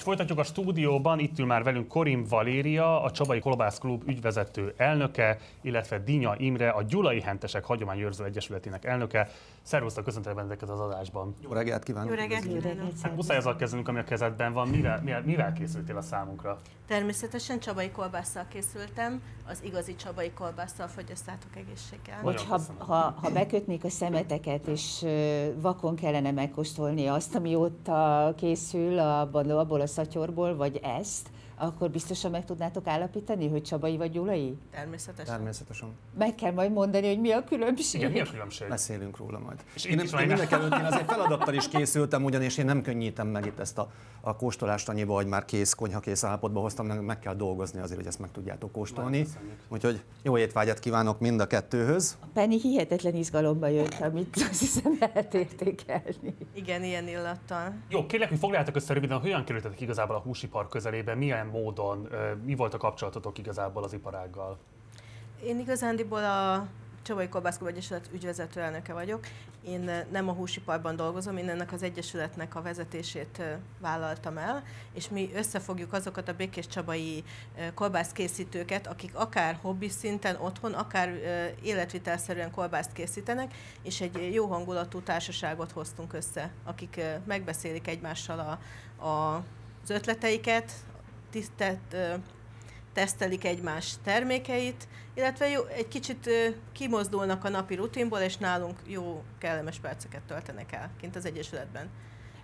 És folytatjuk a stúdióban, itt ül már velünk Korim Valéria, a Csabai Kolbász Klub ügyvezető elnöke, illetve Dinya Imre, a Gyulai Hentesek Hagyományőrző Egyesületének elnöke. Szervusztok, köszöntelek benneteket az adásban. Jó reggelt kívánok! Jó reggelt Jó kívánok! reggelt, Hát muszáj azzal kezdenünk, ami a kezedben van. Mivel, mivel, mivel készültél a számunkra? Természetesen csabai kolbásszal készültem, az igazi csabai kolbásszal fogyasztátok egészséggel. Hogy ha, ha, ha bekötnék a szemeteket, és vakon kellene megkóstolni azt, ami ott a, készül abban, abból a szatyorból, vagy ezt, akkor biztosan meg tudnátok állapítani, hogy Csabai vagy Gyulai? Természetesen. Természetesen. Meg kell majd mondani, hogy mi a különbség. Igen, mi a különbség? Beszélünk róla majd. És én, itt is én mindenek előtt én azért feladattal is készültem, ugyanis én nem könnyítem meg itt ezt a, a kóstolást annyiba, hogy már kész, konyhakész állapotba hoztam, meg, meg kell dolgozni azért, hogy ezt meg tudjátok kóstolni. Úgyhogy jó étvágyat kívánok mind a kettőhöz. A Penny hihetetlen izgalomba jött, amit azt hiszem lehet értékelni. Igen, ilyen illattal. Jó, kérlek, hogy foglaljátok össze röviden, hogyan kerültetek igazából a húsipar közelébe, milyen módon, mi volt a kapcsolatotok igazából az iparággal? Én igazándiból a Csabai Kolbászklub Egyesület ügyvezető elnöke vagyok. Én nem a húsiparban dolgozom, én ennek az egyesületnek a vezetését vállaltam el, és mi összefogjuk azokat a békés csabai eh, kolbászkészítőket, akik akár hobbi szinten otthon, akár életvitelszerűen kolbászt készítenek, és egy jó hangulatú társaságot hoztunk össze, akik megbeszélik egymással a, a, az ötleteiket, tisztet, eh, tesztelik egymás termékeit, illetve jó, egy kicsit kimozdulnak a napi rutinból, és nálunk jó, kellemes perceket töltenek el kint az Egyesületben.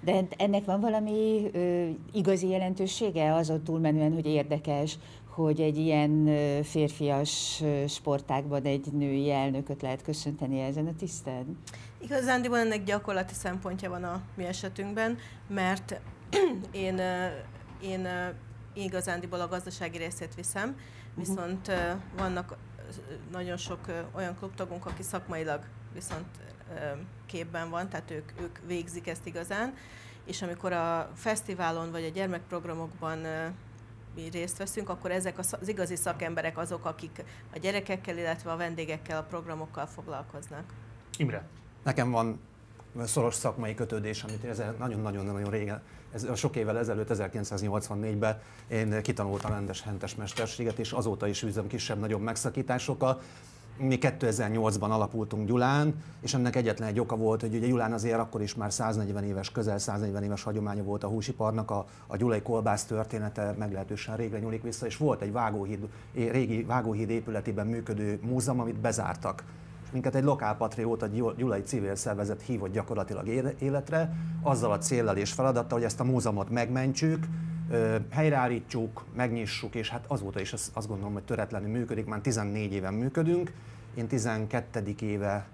De ennek van valami ö, igazi jelentősége azon túlmenően, hogy érdekes, hogy egy ilyen férfias ö, sportágban egy női elnököt lehet köszönteni ezen a tiszten? Igazándiból ennek gyakorlati szempontja van a mi esetünkben, mert én, én igazándiból a gazdasági részét viszem, viszont ö, vannak nagyon sok olyan klubtagunk, aki szakmailag viszont képben van, tehát ők, ők végzik ezt igazán, és amikor a fesztiválon vagy a gyermekprogramokban mi részt veszünk, akkor ezek az igazi szakemberek azok, akik a gyerekekkel, illetve a vendégekkel, a programokkal foglalkoznak. Imre, Nekem van szoros szakmai kötődés, amit nagyon-nagyon-nagyon régen, ez sok évvel ezelőtt, 1984-ben én kitanultam rendes hentes mesterséget, és azóta is üzem kisebb-nagyobb megszakításokkal. Mi 2008-ban alapultunk Gyulán, és ennek egyetlen egy oka volt, hogy ugye Gyulán azért akkor is már 140 éves, közel 140 éves hagyománya volt a húsiparnak, a, a gyulai kolbász története meglehetősen régre nyúlik vissza, és volt egy vágóhíd, régi vágóhíd épületében működő múzeum, amit bezártak minket egy lokálpatrióta gyul- gyulai civil szervezet hívott gyakorlatilag éle- életre, azzal a céllal és feladattal, hogy ezt a múzeumot megmentsük, helyreállítsuk, megnyissuk, és hát azóta is azt gondolom, hogy töretlenül működik, már 14 éven működünk. Én 12. éve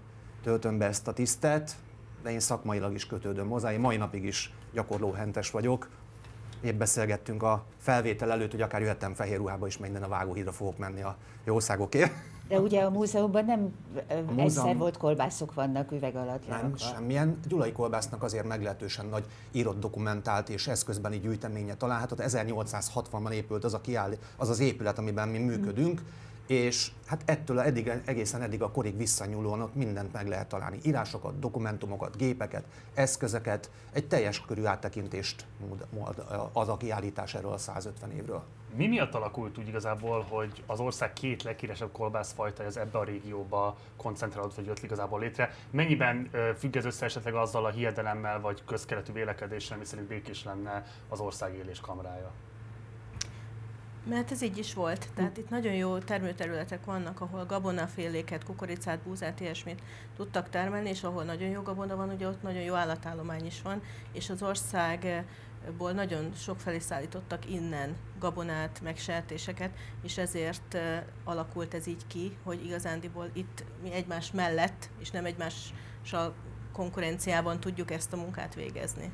töltöm be ezt a tisztet, de én szakmailag is kötődöm hozzá, én mai napig is gyakorló hentes vagyok. Épp beszélgettünk a felvétel előtt, hogy akár jöhettem fehér ruhába is, minden a vágóhídra fogok menni a jószágokért. De ugye a múzeumban nem ö, múzeum- egyszer volt kolbászok vannak üveg alatt Nem, lerakva. semmilyen. Gyulai kolbásznak azért meglehetősen nagy írott, dokumentált és eszközbeni gyűjteménye található. 1860-ban épült az a kiáll, az, az épület, amiben mi működünk, és hát ettől a eddig, egészen eddig a korig visszanyúlóan ott mindent meg lehet találni. Írásokat, dokumentumokat, gépeket, eszközöket, egy teljes körű áttekintést az a kiállítás erről a 150 évről. Mi miatt alakult úgy igazából, hogy az ország két leghíresebb kolbászfajta az ebbe a régióba koncentrálódott, vagy jött igazából létre? Mennyiben függ ez össze esetleg azzal a hiedelemmel, vagy közkeletű vélekedéssel, miszerint békés lenne az ország élés kamrája? Mert ez így is volt. Tehát itt nagyon jó termőterületek vannak, ahol gabonaféléket, kukoricát, búzát, ilyesmit tudtak termelni, és ahol nagyon jó gabona van, ugye ott nagyon jó állatállomány is van, és az országból nagyon sok felé szállítottak innen gabonát, meg sertéseket, és ezért alakult ez így ki, hogy igazándiból itt mi egymás mellett, és nem egymással konkurenciában tudjuk ezt a munkát végezni.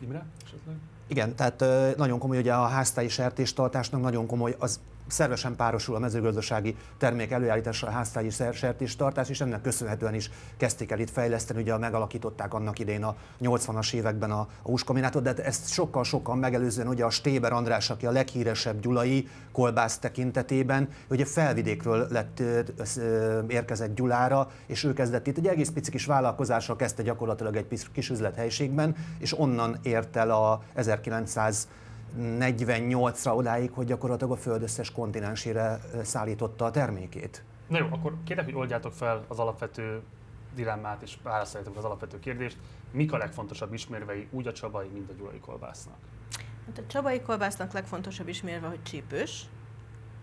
Imre, esetleg? Igen, tehát nagyon komoly ugye a háztáji sertéstartásnak, nagyon komoly, az szervesen párosul a mezőgazdasági termék előállítása, a háztáji sertéstartás, és ennek köszönhetően is kezdték el itt fejleszteni, ugye megalakították annak idején a 80-as években a, a húskombinátot, de ezt sokkal-sokkal megelőzően ugye a Stéber András, aki a leghíresebb gyulai kolbász tekintetében, ugye felvidékről lett, érkezett Gyulára, és ő kezdett itt egy egész pici kis vállalkozással kezdte gyakorlatilag egy kis üzlethelyiségben, és onnan ért el a 1900 48-ra odáig, hogy gyakorlatilag a föld összes kontinensére szállította a termékét. Na jó, akkor kérlek, hogy oldjátok fel az alapvető dilemmát, és válaszoljátok az alapvető kérdést. Mik a legfontosabb ismérvei úgy a Csabai, mint a Gyulai kolbásznak? Hát a Csabai kolbásznak legfontosabb ismérve, hogy csípős,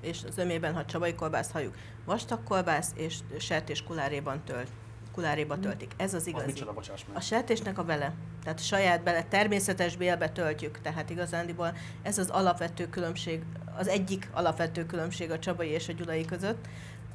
és az ömében, ha Csabai kolbászt halljuk, vastag kolbász és sertés kuláréban tölt kuláréba töltik. Ez az igazi. micsoda, bocsáss meg? A sertésnek a bele. Tehát a saját bele, természetes bélbe töltjük. Tehát igazándiból ez az alapvető különbség, az egyik alapvető különbség a csabai és a gyulai között,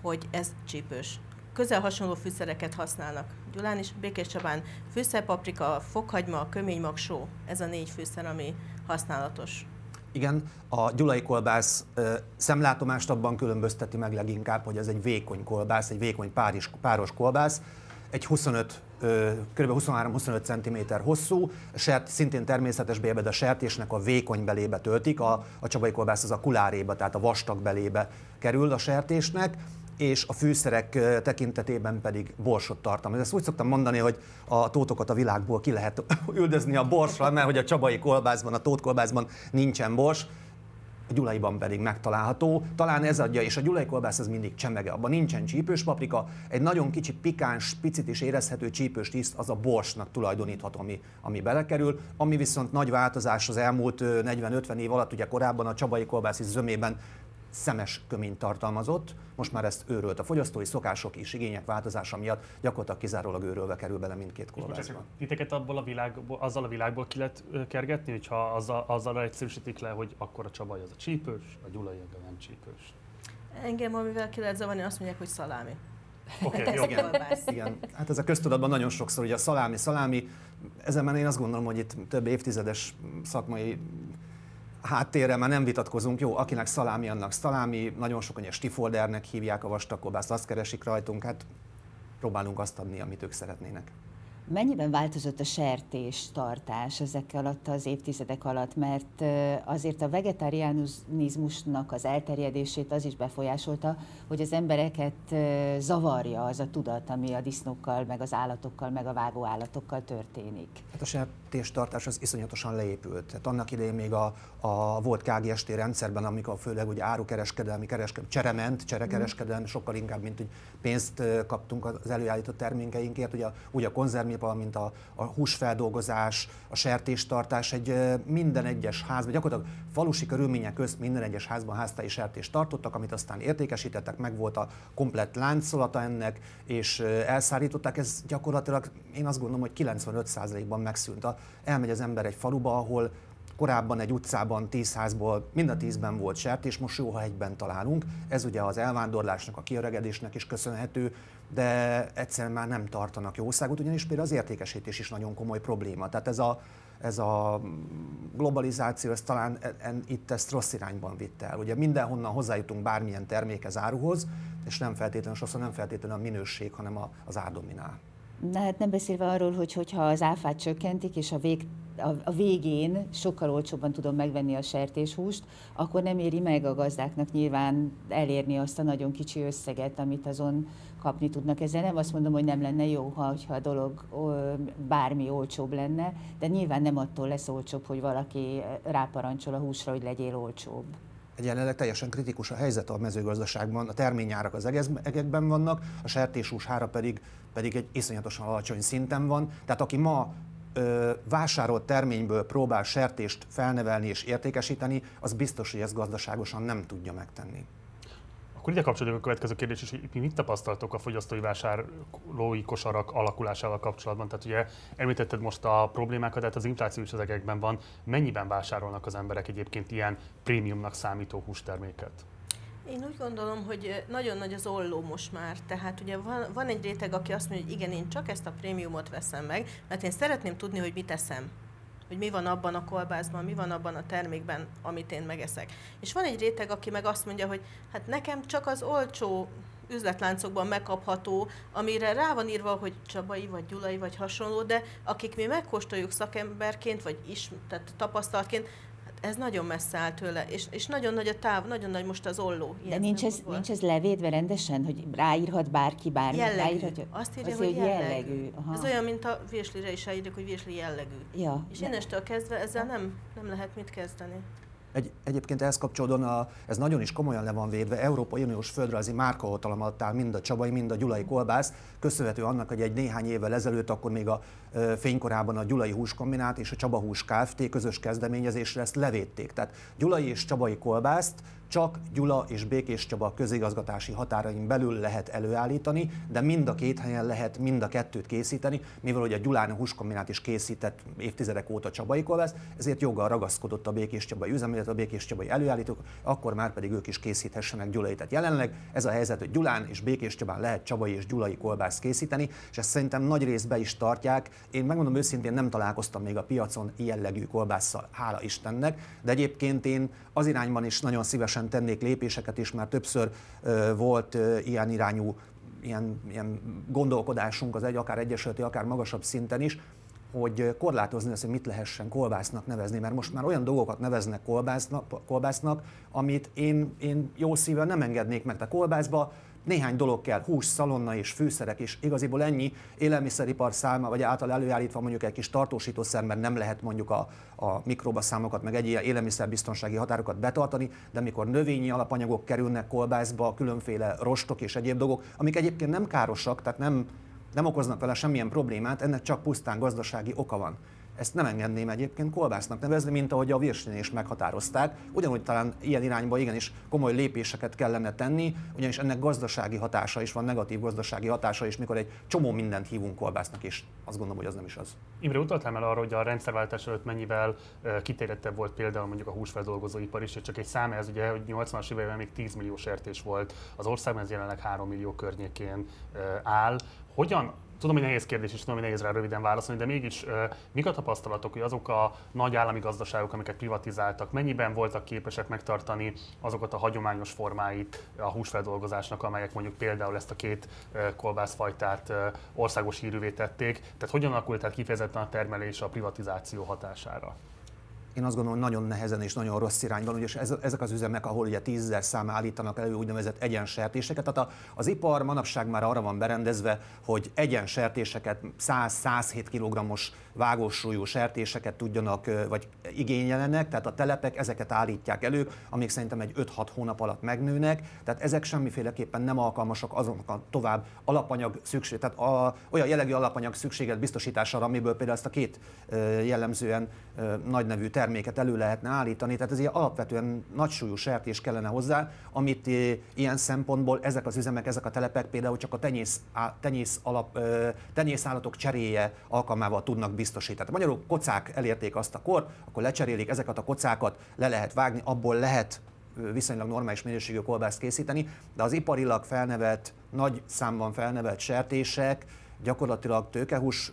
hogy ez csípős. Közel hasonló fűszereket használnak. Gyulán is, Békés Csabán fűszerpaprika, fokhagyma, köménymag, só. Ez a négy fűszer, ami használatos. Igen, a gyulai kolbász ö, szemlátomást abban különbözteti meg leginkább, hogy ez egy vékony kolbász, egy vékony páris, páros kolbász, egy 25 kb. 23-25 cm hosszú, sert, szintén természetes bélbe, de a sertésnek a vékony belébe töltik, a, a csabai kolbász az a kuláréba, tehát a vastag belébe kerül a sertésnek, és a fűszerek tekintetében pedig borsot tartalmaz. Ezt úgy szoktam mondani, hogy a tótokat a világból ki lehet üldözni a borsra, mert hogy a csabai kolbászban, a tótkolbászban nincsen bors, a gyulaiban pedig megtalálható. Talán ez adja, és a gyulai kolbász az mindig csemege, abban nincsen csípős paprika, egy nagyon kicsi pikáns, picit is érezhető csípős tiszt az a borsnak tulajdonítható, ami, ami belekerül, ami viszont nagy változás az elmúlt 40-50 év alatt, ugye korábban a csabai kolbász zömében szemes köményt tartalmazott, most már ezt őrölt. A fogyasztói szokások és igények változása miatt gyakorlatilag kizárólag őrölve kerül bele mindkét kolbászba. Titeket abból a világból, azzal a világból ki lehet kergetni, hogyha azzal, azzal egyszerűsítik le, hogy akkor a Csabaj az a csípős, a Gyulai a nem csípős. Engem, amivel ki lehet zavarni, azt mondják, hogy szalámi. Oké, okay, jó. Igen, igen, hát ez a köztudatban nagyon sokszor, hogy a szalámi, szalámi, ezen én azt gondolom, hogy itt több évtizedes szakmai háttérre már nem vitatkozunk, jó, akinek szalámi, annak szalámi, nagyon sokan ilyen stifoldernek hívják a vastagkobászt, azt keresik rajtunk, hát próbálunk azt adni, amit ők szeretnének. Mennyiben változott a sertés tartás ezek alatt az évtizedek alatt, mert azért a vegetariánizmusnak az elterjedését az is befolyásolta, hogy az embereket zavarja az a tudat, ami a disznókkal, meg az állatokkal, meg a vágó állatokkal történik. Hát a sertéstartás az iszonyatosan leépült. Tehát annak idején még a, a volt KGST rendszerben, amikor főleg ugye árukereskedelmi, kereskedelmi, cserement, cserekereskedelmi, sokkal inkább, mint hogy pénzt kaptunk az előállított termékeinkért, ugye úgy a konzervipar, mint a, a húsfeldolgozás, a sertéstartás, egy minden egyes házban, gyakorlatilag falusi körülmények közt minden egyes házban háztai sertést tartottak, amit aztán értékesítettek, meg volt a komplett láncolata ennek, és elszállították. Ez gyakorlatilag én azt gondolom, hogy 95%-ban megszűnt. Elmegy az ember egy faluba, ahol Korábban egy utcában, tíz házból mind a tízben volt sertés, most jó, ha egyben találunk. Ez ugye az elvándorlásnak, a kiöregedésnek is köszönhető, de egyszerűen már nem tartanak jószágot, ugyanis például az értékesítés is nagyon komoly probléma. Tehát ez a, ez a globalizáció, ez talán en, en, itt ezt rossz irányban vitte el. Ugye mindenhonnan hozzájutunk bármilyen termékhez, áruhoz, és nem feltétlenül, sokszor nem feltétlenül a minőség, hanem a, az árdominál. Na hát nem beszélve arról, hogy hogyha az áfát csökkentik, és a, vég, a, a végén sokkal olcsóbban tudom megvenni a sertéshúst, akkor nem éri meg a gazdáknak nyilván elérni azt a nagyon kicsi összeget, amit azon kapni tudnak. Ezzel nem azt mondom, hogy nem lenne jó, ha, ha a dolog bármi olcsóbb lenne, de nyilván nem attól lesz olcsóbb, hogy valaki ráparancsol a húsra, hogy legyél olcsóbb. Jelenleg teljesen kritikus a helyzet a mezőgazdaságban, a terményárak az egekben vannak, a sertéshús hára pedig, pedig egy iszonyatosan alacsony szinten van. Tehát aki ma ö, vásárolt terményből próbál sertést felnevelni és értékesíteni, az biztos, hogy ezt gazdaságosan nem tudja megtenni. Akkor ide kapcsolódik a következő kérdés is, hogy mit tapasztaltok a fogyasztói vásárlói kosarak alakulásával kapcsolatban? Tehát ugye említetted most a problémákat, tehát az infláció is ezekben van. Mennyiben vásárolnak az emberek egyébként ilyen prémiumnak számító hústerméket? Én úgy gondolom, hogy nagyon nagy az olló most már. Tehát ugye van, van egy réteg, aki azt mondja, hogy igen, én csak ezt a prémiumot veszem meg, mert én szeretném tudni, hogy mit eszem hogy mi van abban a kolbászban, mi van abban a termékben, amit én megeszek. És van egy réteg, aki meg azt mondja, hogy hát nekem csak az olcsó üzletláncokban megkapható, amire rá van írva, hogy Csabai, vagy Gyulai, vagy hasonló, de akik mi megkóstoljuk szakemberként, vagy is, tehát tapasztaltként, ez nagyon messze áll tőle, és, és nagyon nagy a táv, nagyon nagy most az olló. De nincs ez, nincs ez levédve rendesen, hogy ráírhat bárki bármit? Jellegű. Ráírhat, Azt írja, hogy jellegű. jellegű. Aha. Ez olyan, mint a vérslire is ráírjuk, hogy vérsli jellegű. Ja, és innestől kezdve ezzel nem, nem lehet mit kezdeni. Egy, egyébként ehhez kapcsolódóan a, ez nagyon is komolyan le van védve. Európai Uniós földrajzi márkahatalom alatt áll mind a Csabai, mind a Gyulai kolbász, köszönhető annak, hogy egy néhány évvel ezelőtt, akkor még a fénykorában a Gyulai Húskombinát és a Csaba Hús Kft. közös kezdeményezésre ezt levédték. Tehát Gyulai és Csabai kolbászt csak Gyula és Békés Csaba közigazgatási határain belül lehet előállítani, de mind a két helyen lehet mind a kettőt készíteni, mivel hogy a Gyulán a húskombinát is készített évtizedek óta Csabai kolbász, ezért joggal ragaszkodott a Békés Csabai üzem, illetve a Békés Csabai előállítók, akkor már pedig ők is készíthessenek Gyulai. Tehát jelenleg ez a helyzet, hogy Gyulán és Békés Csabán lehet Csabai és Gyulai kolbászt készíteni, és ezt szerintem nagy részbe is tartják. Én megmondom őszintén, nem találkoztam még a piacon jellegű kolbásszal, hála Istennek, de egyébként én az irányban is nagyon szívesen tennék lépéseket, és már többször volt ilyen irányú ilyen, ilyen gondolkodásunk az egy, akár egyesületi, akár magasabb szinten is, hogy korlátozni azt, hogy mit lehessen kolbásznak nevezni, mert most már olyan dolgokat neveznek kolbásznak, kolbásznak amit én, én jó szívvel nem engednék meg. A kolbászba néhány dolog kell, hús, szalonna és fűszerek, és igaziból ennyi élelmiszeripar száma, vagy által előállítva mondjuk egy kis tartósítószer, mert nem lehet mondjuk a, a mikroba számokat, meg egy ilyen élelmiszerbiztonsági határokat betartani, de amikor növényi alapanyagok kerülnek kolbászba, különféle rostok és egyéb dolgok, amik egyébként nem károsak, tehát nem, nem okoznak vele semmilyen problémát, ennek csak pusztán gazdasági oka van. Ezt nem engedném egyébként kolbásznak nevezni, mint ahogy a virsnél is meghatározták. Ugyanúgy talán ilyen irányba igenis komoly lépéseket kellene tenni, ugyanis ennek gazdasági hatása is van, negatív gazdasági hatása is, mikor egy csomó mindent hívunk kolbásznak, és azt gondolom, hogy az nem is az. Imre, utaltál el arra, hogy a rendszerváltás előtt mennyivel kitérettebb volt például mondjuk a húsfeldolgozóipar is, és csak egy szám ez ugye, hogy 80-as években még 10 millió sertés volt az országban, ez jelenleg 3 millió környékén áll. Hogyan Tudom, hogy nehéz kérdés, és tudom, hogy nehéz rá röviden válaszolni, de mégis mik a tapasztalatok, hogy azok a nagy állami gazdaságok, amiket privatizáltak, mennyiben voltak képesek megtartani azokat a hagyományos formáit a húsfeldolgozásnak, amelyek mondjuk például ezt a két kolbászfajtát országos hírűvé tették. Tehát hogyan alakult tehát kifejezetten a termelés a privatizáció hatására? Én azt gondolom, hogy nagyon nehezen és nagyon rossz irányban, ugyanis ezek az üzemek, ahol ugye tízzer szám állítanak elő úgynevezett egyensertéseket, tehát az ipar manapság már arra van berendezve, hogy egyensertéseket, 100-107 kg-os vágósúlyú sertéseket tudjanak, vagy igényelenek, tehát a telepek ezeket állítják elő, amik szerintem egy 5-6 hónap alatt megnőnek, tehát ezek semmiféleképpen nem alkalmasak azonnak a tovább alapanyag szükség, tehát a, olyan jellegű alapanyag szükséget biztosítására, amiből például ezt a két jellemzően nagy nevű terméket elő lehetne állítani, tehát ez ilyen alapvetően nagysúlyú sertés kellene hozzá, amit ilyen szempontból ezek az üzemek, ezek a telepek például csak a tenyész, tenyész alap, tenyészállatok cseréje alkalmával tudnak biztosítani biztosítani. Magyarul kocák elérték azt a kor, akkor lecserélik ezeket a kocákat, le lehet vágni, abból lehet viszonylag normális minőségű kolbászt készíteni, de az iparilag felnevett, nagy számban felnevett sertések, gyakorlatilag tőkehús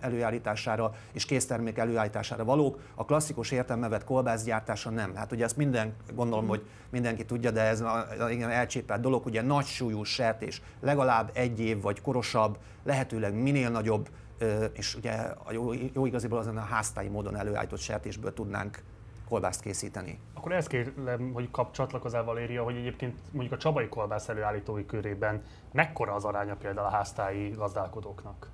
előállítására és késztermék előállítására valók, a klasszikus értelme vett kolbászgyártása nem. Hát ugye ezt minden, gondolom, hogy mindenki tudja, de ez igen elcsépelt dolog, ugye nagy súlyú sertés, legalább egy év vagy korosabb, lehetőleg minél nagyobb és ugye a jó, jó igaziból azon a háztáji módon előállított sertésből tudnánk kolbászt készíteni. Akkor ezt kérem, hogy kap csatlakozál Valéria, hogy egyébként mondjuk a csabai kolbász előállítói körében mekkora az aránya például a háztáji gazdálkodóknak?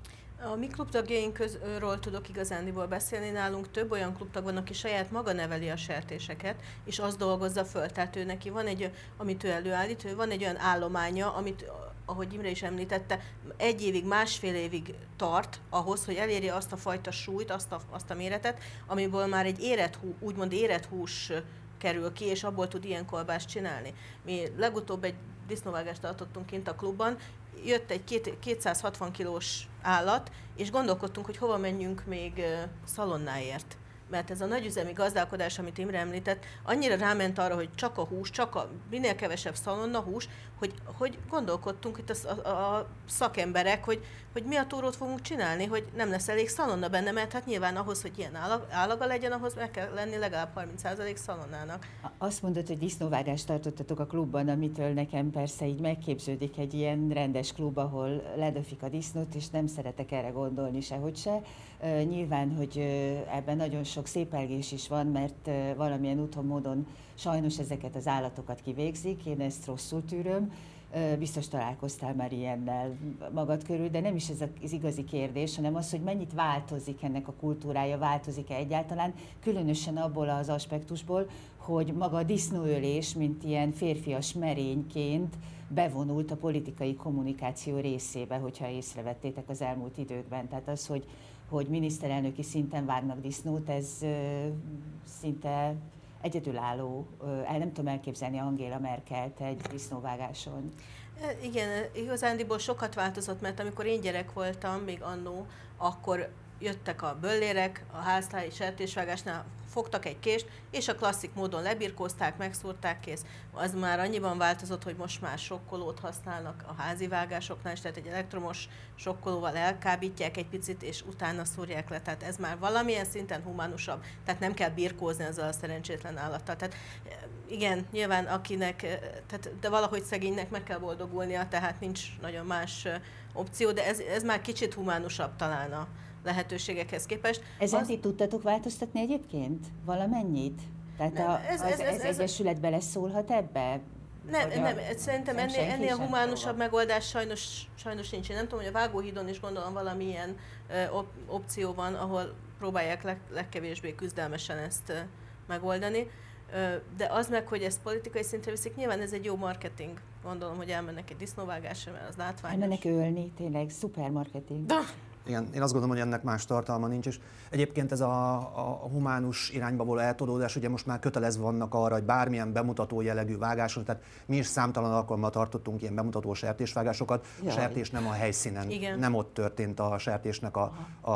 A mi klubtagjainkról tudok igazándiból beszélni. Nálunk több olyan klubtag van, aki saját maga neveli a sertéseket, és azt dolgozza föl. Tehát ő neki van egy, amit ő előállít, ő van egy olyan állománya, amit ahogy Imre is említette, egy évig, másfél évig tart ahhoz, hogy elérje azt a fajta súlyt, azt a, azt a méretet, amiből már egy érett, hú, úgymond érett hús kerül ki, és abból tud ilyen kolbást csinálni. Mi legutóbb egy disznóvágást tartottunk kint a klubban, jött egy két, 260 kilós állat, és gondolkodtunk, hogy hova menjünk még szalonnáért mert ez a nagyüzemi gazdálkodás, amit Imre említett, annyira ráment arra, hogy csak a hús, csak a minél kevesebb szalonna hús, hogy, hogy gondolkodtunk itt a, a, a szakemberek, hogy, hogy mi a túrót fogunk csinálni, hogy nem lesz elég szalonna benne, mert hát nyilván ahhoz, hogy ilyen állag, állaga legyen, ahhoz meg kell lenni legalább 30% szalonnának. Azt mondod, hogy disznóvágást tartottatok a klubban, amitől nekem persze így megképződik egy ilyen rendes klub, ahol ledöfik a disznót, és nem szeretek erre gondolni sehogy se. Nyilván, hogy ebben nagyon sok szépelgés is van, mert valamilyen úton módon sajnos ezeket az állatokat kivégzik, én ezt rosszul tűröm, Biztos találkoztál már ilyennel magad körül, de nem is ez az igazi kérdés, hanem az, hogy mennyit változik ennek a kultúrája, változik-e egyáltalán, különösen abból az aspektusból, hogy maga a disznóölés, mint ilyen férfias merényként bevonult a politikai kommunikáció részébe, hogyha észrevettétek az elmúlt időkben. Tehát az, hogy, hogy miniszterelnöki szinten vágnak disznót, ez szinte egyedülálló. El nem tudom elképzelni Angéla Merkelt egy disznóvágáson. E, igen, igazándiból sokat változott, mert amikor én gyerek voltam, még annó, akkor jöttek a böllérek, a háztáji sertésvágásnál fogtak egy kést, és a klasszik módon lebirkózták, megszúrták, kész. Az már annyiban változott, hogy most már sokkolót használnak a házi vágásoknál, és tehát egy elektromos sokkolóval elkábítják egy picit, és utána szúrják le. Tehát ez már valamilyen szinten humánusabb. Tehát nem kell birkózni ezzel a szerencsétlen állattal. Tehát eh, igen, nyilván akinek, eh, tehát, de valahogy szegénynek meg kell boldogulnia, tehát nincs nagyon más eh, opció, de ez, ez már kicsit humánusabb talán a, lehetőségekhez képest. Ezen az... ti tudtatok változtatni egyébként? Valamennyit? Tehát a, ez, ez, az, ez, ez, Egyesület beleszólhat ebbe? Nem, a, nem, szerintem ennél, ennél humánusabb megoldás sajnos, sajnos nincs. Én nem tudom, hogy a Vágóhídon is gondolom valamilyen op, opció van, ahol próbálják leg, legkevésbé küzdelmesen ezt megoldani. De az meg, hogy ezt politikai szintre viszik, nyilván ez egy jó marketing. Gondolom, hogy elmennek egy disznóvágásra, mert az látványos. Elmennek ölni, tényleg, szuper marketing. De, igen, én azt gondolom, hogy ennek más tartalma nincs, és egyébként ez a, a humánus irányba való eltolódás, ugye most már kötelezve vannak arra, hogy bármilyen bemutató jellegű vágáson, tehát mi is számtalan alkalommal tartottunk ilyen bemutató sertésvágásokat, Jaj. a sertés nem a helyszínen, Igen. nem ott történt a sertésnek a, a,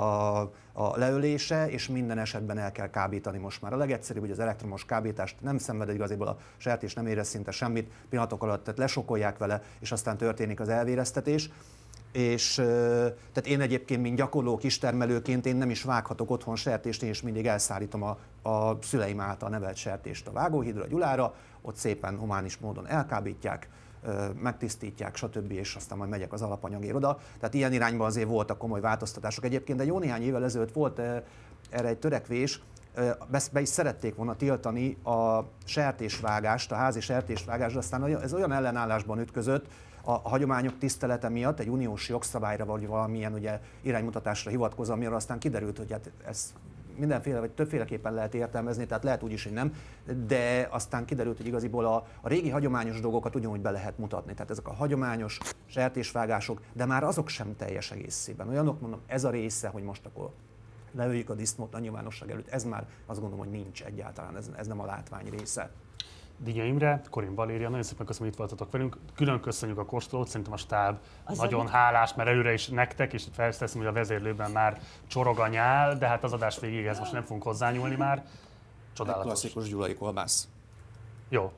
a leölése, és minden esetben el kell kábítani most már. A legegyszerűbb, hogy az elektromos kábítást nem szenved igaziból a sertés, nem érez szinte semmit, pillanatok alatt tehát lesokolják vele, és aztán történik az elvéreztetés és tehát én egyébként, mint gyakorló kistermelőként én nem is vághatok otthon sertést, én is mindig elszállítom a, a szüleim által nevelt sertést a vágóhídra, Gyulára, ott szépen humánis módon elkábítják, megtisztítják, stb. és aztán majd megyek az alapanyagért oda. Tehát ilyen irányban azért voltak komoly változtatások. Egyébként de jó néhány évvel ezelőtt volt erre egy törekvés, be is szerették volna tiltani a sertésvágást, a házi sertésvágást, aztán ez olyan ellenállásban ütközött, a hagyományok tisztelete miatt egy uniós jogszabályra vagy valamilyen ugye, iránymutatásra hivatkozva, amiről aztán kiderült, hogy hát ez mindenféle vagy többféleképpen lehet értelmezni, tehát lehet úgy is, hogy nem, de aztán kiderült, hogy igaziból a, a régi hagyományos dolgokat ugyanúgy be lehet mutatni. Tehát ezek a hagyományos sertésvágások, de már azok sem teljes egészében. Olyanok mondom, ez a része, hogy most akkor leöljük a disznót a nyilvánosság előtt, ez már azt gondolom, hogy nincs egyáltalán, ez, ez nem a látvány része. Dinya Imre, Korin Valéria, nagyon szépen köszönöm, hogy itt voltatok velünk. Külön köszönjük a kóstolót, szerintem a stáb az nagyon amit... hálás, mert előre is nektek, és felteszem, hogy a vezérlőben már csorog a nyál, de hát az adás végéhez most nem fogunk hozzányúlni már. Csodálatos. Egy klasszikus gyulai kolbász. Jó.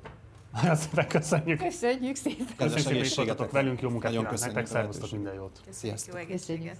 Nagyon szépen köszönjük. Köszönjük szépen. Köszönjük, hogy itt voltatok velünk, jó munkát kívánok nektek, szervusztok, minden jót. Köszönjük, jó egészséget.